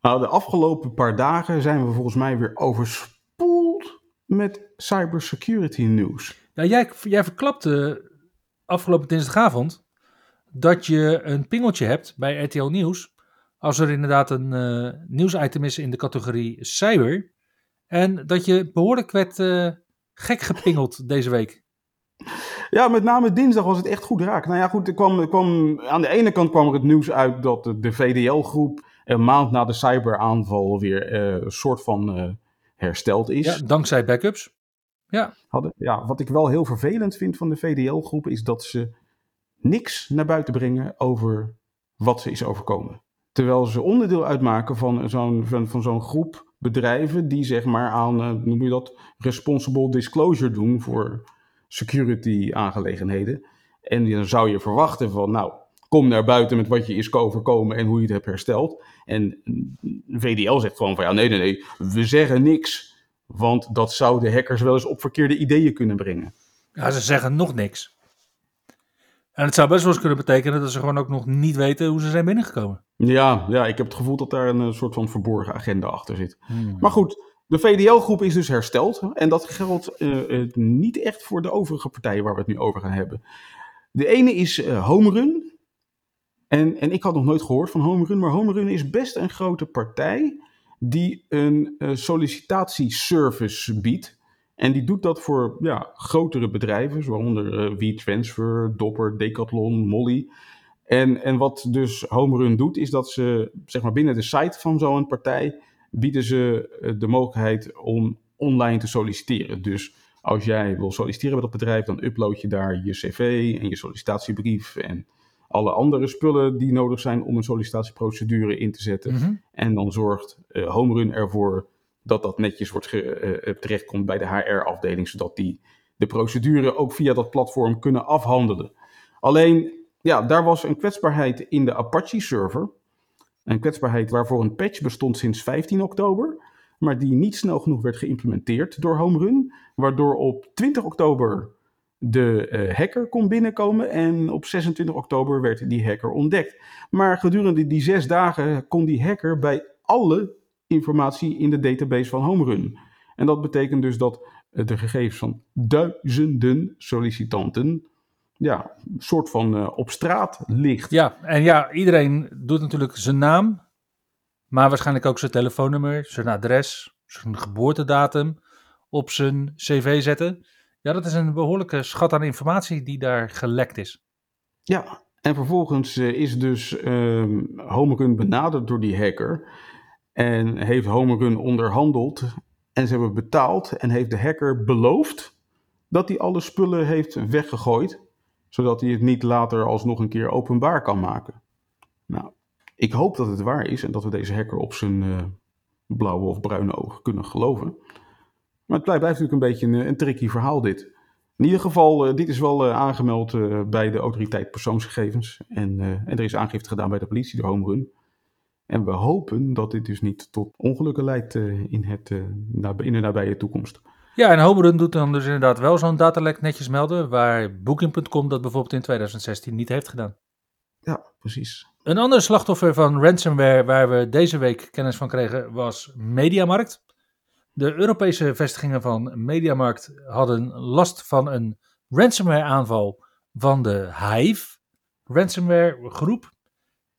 Nou, de afgelopen paar dagen zijn we volgens mij weer overspoeld met cybersecurity nieuws. Ja, jij, jij verklapte afgelopen dinsdagavond dat je een pingeltje hebt bij RTL Nieuws. Als er inderdaad een eh, nieuwsitem is in de categorie cyber. En dat je behoorlijk werd eh, gek gepingeld deze week? Ja, met name dinsdag was het echt goed raak. Nou ja, goed, er kwam, er kwam, aan de ene kant kwam er het nieuws uit dat de VDL-groep een maand na de cyberaanval weer uh, een soort van uh, hersteld is. Ja, dankzij backups. Ja. Hadden, ja, wat ik wel heel vervelend vind van de VDL-groep is dat ze niks naar buiten brengen over wat ze is overkomen. Terwijl ze onderdeel uitmaken van zo'n van, van zo'n groep bedrijven die zeg maar aan, uh, noem je dat, responsible disclosure doen voor security aangelegenheden. En dan zou je verwachten van, nou, kom naar buiten met wat je is overkomen en hoe je het hebt hersteld. En VDL zegt gewoon van, ja, nee, nee, nee, we zeggen niks. Want dat zou de hackers wel eens op verkeerde ideeën kunnen brengen. Ja, ze zeggen nog niks. En het zou best wel eens kunnen betekenen dat ze gewoon ook nog niet weten hoe ze zijn binnengekomen. Ja, ja ik heb het gevoel dat daar een eh, soort van verborgen agenda achter zit. Hmm. Maar goed, de VDL-groep is dus hersteld. En dat geldt uh, niet echt voor de overige partijen waar we het nu over gaan hebben. De ene is uh, Homerun. En, en ik had nog nooit gehoord van Homerun, maar Homerun is best een grote partij die een sollicitatieservice biedt. En die doet dat voor ja, grotere bedrijven, waaronder uh, WeTransfer, Dopper, Decathlon, Molly. En, en wat dus Homerun doet, is dat ze zeg maar, binnen de site van zo'n partij bieden ze eh, de mogelijkheid om online te solliciteren. Dus als jij wil solliciteren bij dat bedrijf, dan upload je daar je cv en je sollicitatiebrief en alle andere spullen die nodig zijn om een sollicitatieprocedure in te zetten. Mhm. En dan zorgt uh, Homerun ervoor dat dat netjes wordt uh, terechtkomt bij de HR-afdeling, zodat die de procedure ook via dat platform kunnen afhandelen. Alleen, ja, daar was een kwetsbaarheid in de Apache-server. Een kwetsbaarheid waarvoor een patch bestond sinds 15 oktober, maar die niet snel genoeg werd geïmplementeerd door Homerun, waardoor op 20 oktober de uh, hacker kon binnenkomen en op 26 oktober werd die hacker ontdekt. Maar gedurende die zes dagen kon die hacker bij alle informatie in de database van Homerun. En dat betekent dus dat de gegevens van duizenden sollicitanten ja, een soort van uh, op straat ligt. Ja, en ja, iedereen doet natuurlijk zijn naam, maar waarschijnlijk ook zijn telefoonnummer, zijn adres, zijn geboortedatum op zijn cv zetten. Ja, dat is een behoorlijke schat aan informatie die daar gelekt is. Ja, en vervolgens uh, is dus uh, Homerun benaderd door die hacker. En heeft Homerun onderhandeld. En ze hebben betaald. En heeft de hacker beloofd dat hij alle spullen heeft weggegooid. Zodat hij het niet later alsnog een keer openbaar kan maken. Nou, ik hoop dat het waar is. En dat we deze hacker op zijn uh, blauwe of bruine ogen kunnen geloven. Maar het blijft, natuurlijk een beetje een, een tricky verhaal dit. In ieder geval, uh, dit is wel aangemeld bij de autoriteit persoonsgegevens. En, en, er is aangifte gedaan bij de politie door Homerun. En we hopen dat dit dus niet tot ongelukken leidt in, het, in de nabije toekomst. Ja, en Homerun doet dan dus inderdaad wel zo'n datalek netjes melden, waar Booking.com dat bijvoorbeeld in 2016 niet heeft gedaan. Ja, precies. Een ander slachtoffer van ransomware waar we deze week kennis van kregen was Mediamarkt. De Europese vestigingen van Mediamarkt hadden last van een ransomware aanval van de Hive ransomware groep.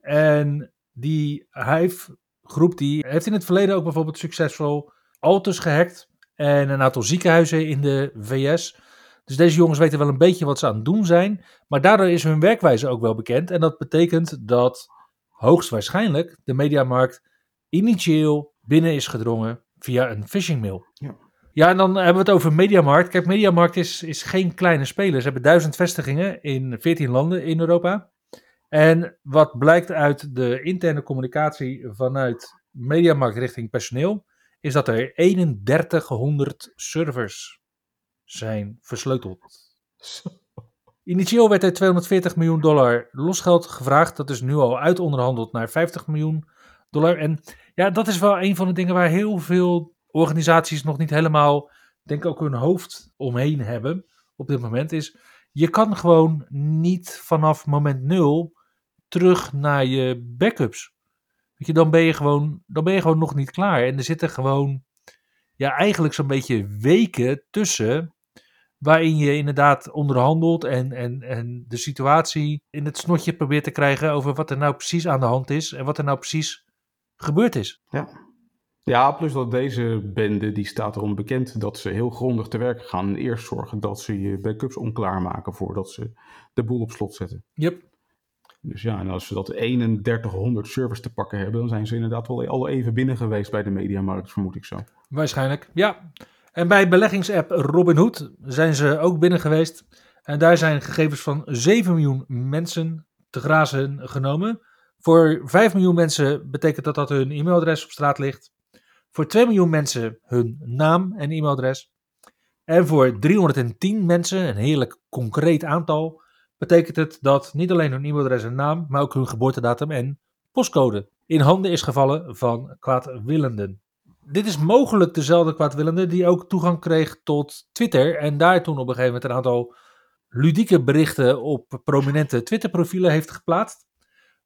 En die Hive groep die heeft in het verleden ook bijvoorbeeld succesvol auto's gehackt en een aantal ziekenhuizen in de VS. Dus deze jongens weten wel een beetje wat ze aan het doen zijn, maar daardoor is hun werkwijze ook wel bekend. En dat betekent dat hoogstwaarschijnlijk de Mediamarkt initieel binnen is gedrongen via een phishing mail. Ja. Ja, en dan hebben we het over Mediamarkt. Kijk, Mediamarkt is, is geen kleine speler. Ze hebben duizend vestigingen in 14 landen in Europa. En wat blijkt uit de interne communicatie vanuit Mediamarkt richting personeel, is dat er 3100 servers zijn versleuteld. Initieel werd er 240 miljoen dollar losgeld gevraagd. Dat is nu al uitonderhandeld naar 50 miljoen dollar. En ja, dat is wel een van de dingen waar heel veel organisaties nog niet helemaal, denk ik, ook hun hoofd omheen hebben op dit moment. Is je kan gewoon niet vanaf moment nul terug naar je backups. Weet je, dan ben je gewoon, dan ben je gewoon nog niet klaar. En er zitten gewoon, ja, eigenlijk zo'n beetje weken tussen. Waarin je inderdaad onderhandelt en, en, en de situatie in het snotje probeert te krijgen over wat er nou precies aan de hand is en wat er nou precies gebeurd is. Ja. Ja, plus dat deze bende, die staat erom bekend dat ze heel grondig te werk gaan. En eerst zorgen dat ze je backups onklaarmaken voordat ze de boel op slot zetten. Yep. Dus ja, en als ze dat 3100 servers te pakken hebben, dan zijn ze inderdaad wel al even binnen geweest bij de mediamarkt, vermoed ik zo. Waarschijnlijk, ja. En bij beleggingsapp Robinhood zijn ze ook binnen geweest. En daar zijn gegevens van 7 miljoen mensen te grazen genomen. Voor 5 miljoen mensen betekent dat dat hun e-mailadres op straat ligt. Voor 2 miljoen mensen hun naam en e-mailadres. En voor 310 mensen, een heerlijk concreet aantal, betekent het dat niet alleen hun e-mailadres en naam, maar ook hun geboortedatum en postcode in handen is gevallen van kwaadwillenden. Dit is mogelijk dezelfde kwaadwillende die ook toegang kreeg tot Twitter en daar toen op een gegeven moment een aantal ludieke berichten op prominente Twitter-profielen heeft geplaatst.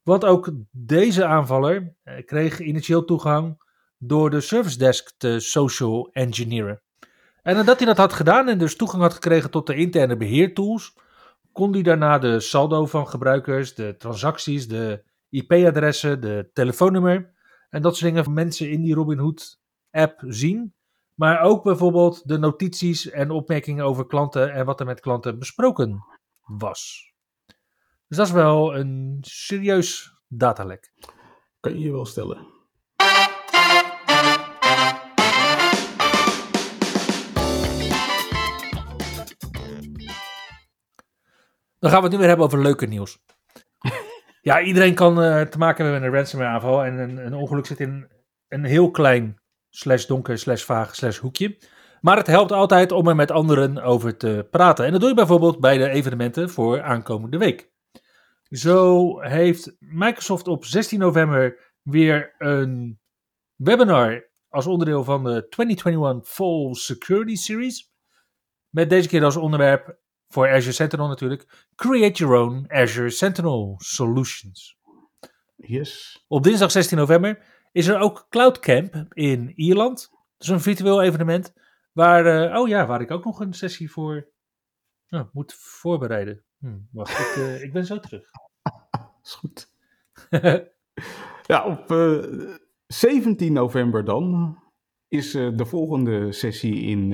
Want ook deze aanvaller eh, kreeg initieel toegang door de service desk te social engineeren. En nadat hij dat had gedaan en dus toegang had gekregen tot de interne beheertools, kon hij daarna de saldo van gebruikers, de transacties, de IP-adressen, de telefoonnummer en dat soort dingen van mensen in die Robinhood app zien. Maar ook bijvoorbeeld de notities en opmerkingen over klanten en wat er met klanten besproken was. Dus dat is wel een serieus datalek. Kan je je wel stellen. Dan gaan we het nu weer hebben over leuke nieuws. ja, iedereen kan uh, te maken hebben met een ransomware aanval. En een, een, ongeluk zit in een heel klein, slash donker, slash vaag, slash hoekje. Maar het helpt altijd om er met anderen over te praten. En dat doe je bijvoorbeeld bij de evenementen voor aankomende week. Zo heeft Microsoft op 16 november weer een webinar als onderdeel van de 2021 Fall Security Series. Met deze keer als onderwerp voor Azure Sentinel natuurlijk. Create your own Azure Sentinel Solutions. Yes. Op dinsdag 16 november is er ook Cloud Camp in Ierland. Dat is een virtueel evenement waar, uh, oh ja, waar ik ook nog een sessie voor nou, moet voorbereiden. Hm, wacht, ik, uh, ik ben zo terug. is goed. ja, op uh, eh, 17 november dan is de volgende sessie in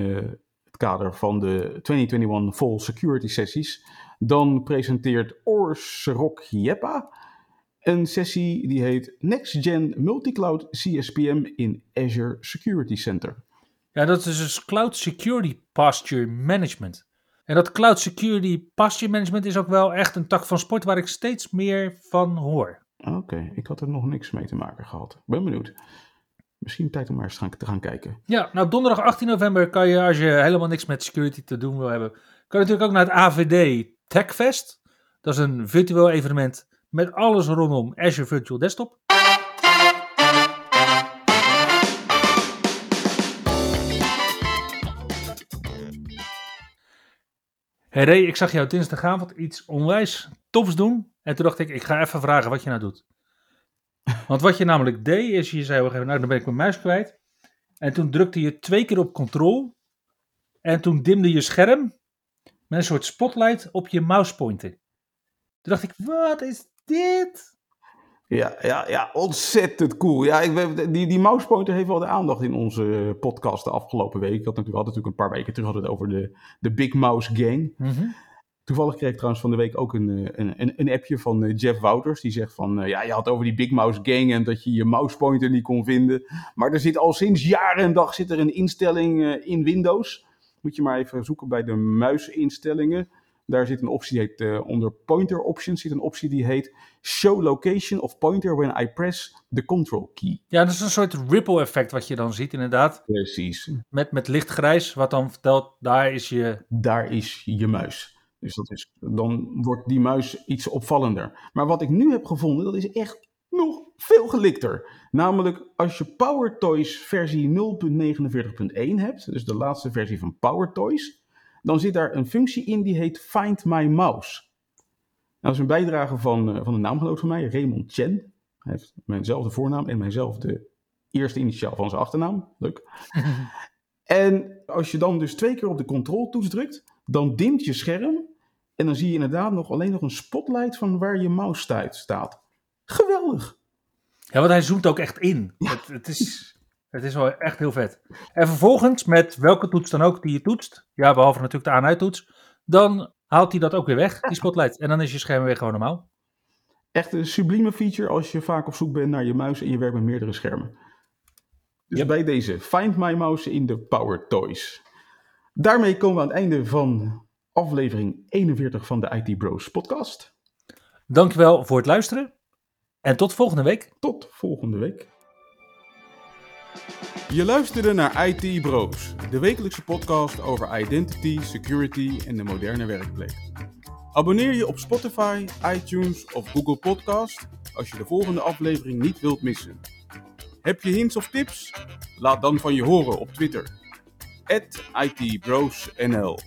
kader van de 2021 Fall Security Sessies. Dan presenteert Ors Rock Jeppa een sessie die heet Next Gen Multicloud CSPM in Azure Security Center. Ja, dat is dus Cloud Security Posture Management. En dat Cloud Security Posture Management is ook wel echt een tak van sport waar ik steeds meer van hoor. Oké, ik had er nog niks mee te maken gehad. Ben benieuwd. Misschien tijd om maar eens te gaan kijken. Ja, nou donderdag 18 november kan je, als je helemaal niks met security te doen wil hebben, kan je natuurlijk ook naar het AVD TechFest. Dat is een virtueel evenement met alles rondom Azure Virtual Desktop. Hey Ray, ik zag jou dinsdagavond iets onwijs tofs doen. En toen dacht ik, ik ga even vragen wat je nou doet. Want wat je namelijk deed, is je zei, nou dan ben ik mijn muis kwijt. En toen drukte je twee keer op control. En toen dimde je scherm met een soort spotlight op je mousepointer. Toen dacht ik, wat is dit? Ja, ja, ja ontzettend cool. Ja, ik, die, die mousepointer heeft wel de aandacht in onze podcast de afgelopen week. Ik had natuurlijk, had natuurlijk een paar weken terug hadden het over de, de Big Mouse Gang. Mm Toevallig kreeg ik trouwens van de week ook een, eh, een, een, appje van eh, Jeff Wouters. Die zegt van, eh, ja, je had over die Big Mouse Gang en dat je je mousepointer niet kon vinden. Maar er zit al sinds jaren en dag zit er een instelling in Windows. Moet je maar even zoeken bij de muisinstellingen. Daar zit een optie, die heet onder Pointer Options, zit een optie die heet Show Location of Pointer when I press the Control Key. Ja, dat is een soort ripple effect wat je dan ziet inderdaad. Precies. Met, met lichtgrijs, wat dan vertelt, daar is je... Daar is je muis. Dus dat is, dan wordt die muis iets opvallender. Maar wat ik nu heb gevonden, dat is echt nog veel gelikter. Namelijk als je PowerToys versie 0.49.1 hebt, dus de laatste versie van PowerToys, dan zit daar een functie in die heet Find My Mouse. Nou, dat is een bijdrage van, uh, van een naamgenoot van mij, Raymond Chen. Hij heeft mijnzelfde voornaam en mijnzelfde eerste initiaal van zijn achternaam. Leuk. en als je dan dus twee keer op de control-toets drukt, dan dimt je scherm en dan zie je inderdaad nog alleen nog een spotlight van waar je mouse staat. Geweldig. Ja, want hij zoomt ook echt in. Het, het, is, Het is wel echt heel vet. En vervolgens, met welke toets dan ook die je toetst, ja, behalve natuurlijk de aan-uit-toets, dan haalt hij dat ook weer weg, die spotlight. En dan is je scherm weer gewoon normaal. Echt een sublieme feature als je vaak op zoek bent naar je muis en je werkt met meerdere schermen. Dus Yep. bij deze, find my mouse in de Power Toys. Daarmee komen we aan het einde van aflevering 41 van de IT Bros podcast. Dankjewel voor het luisteren. En tot volgende week. Tot volgende week. Je luisterde naar IT Bros, de wekelijkse podcast over identity, security en de moderne werkplek. Abonneer je op Spotify, iTunes of Google Podcast als je de volgende aflevering niet wilt missen. Heb je hints of tips? Laat dan van je horen op Twitter. @itbrosnl.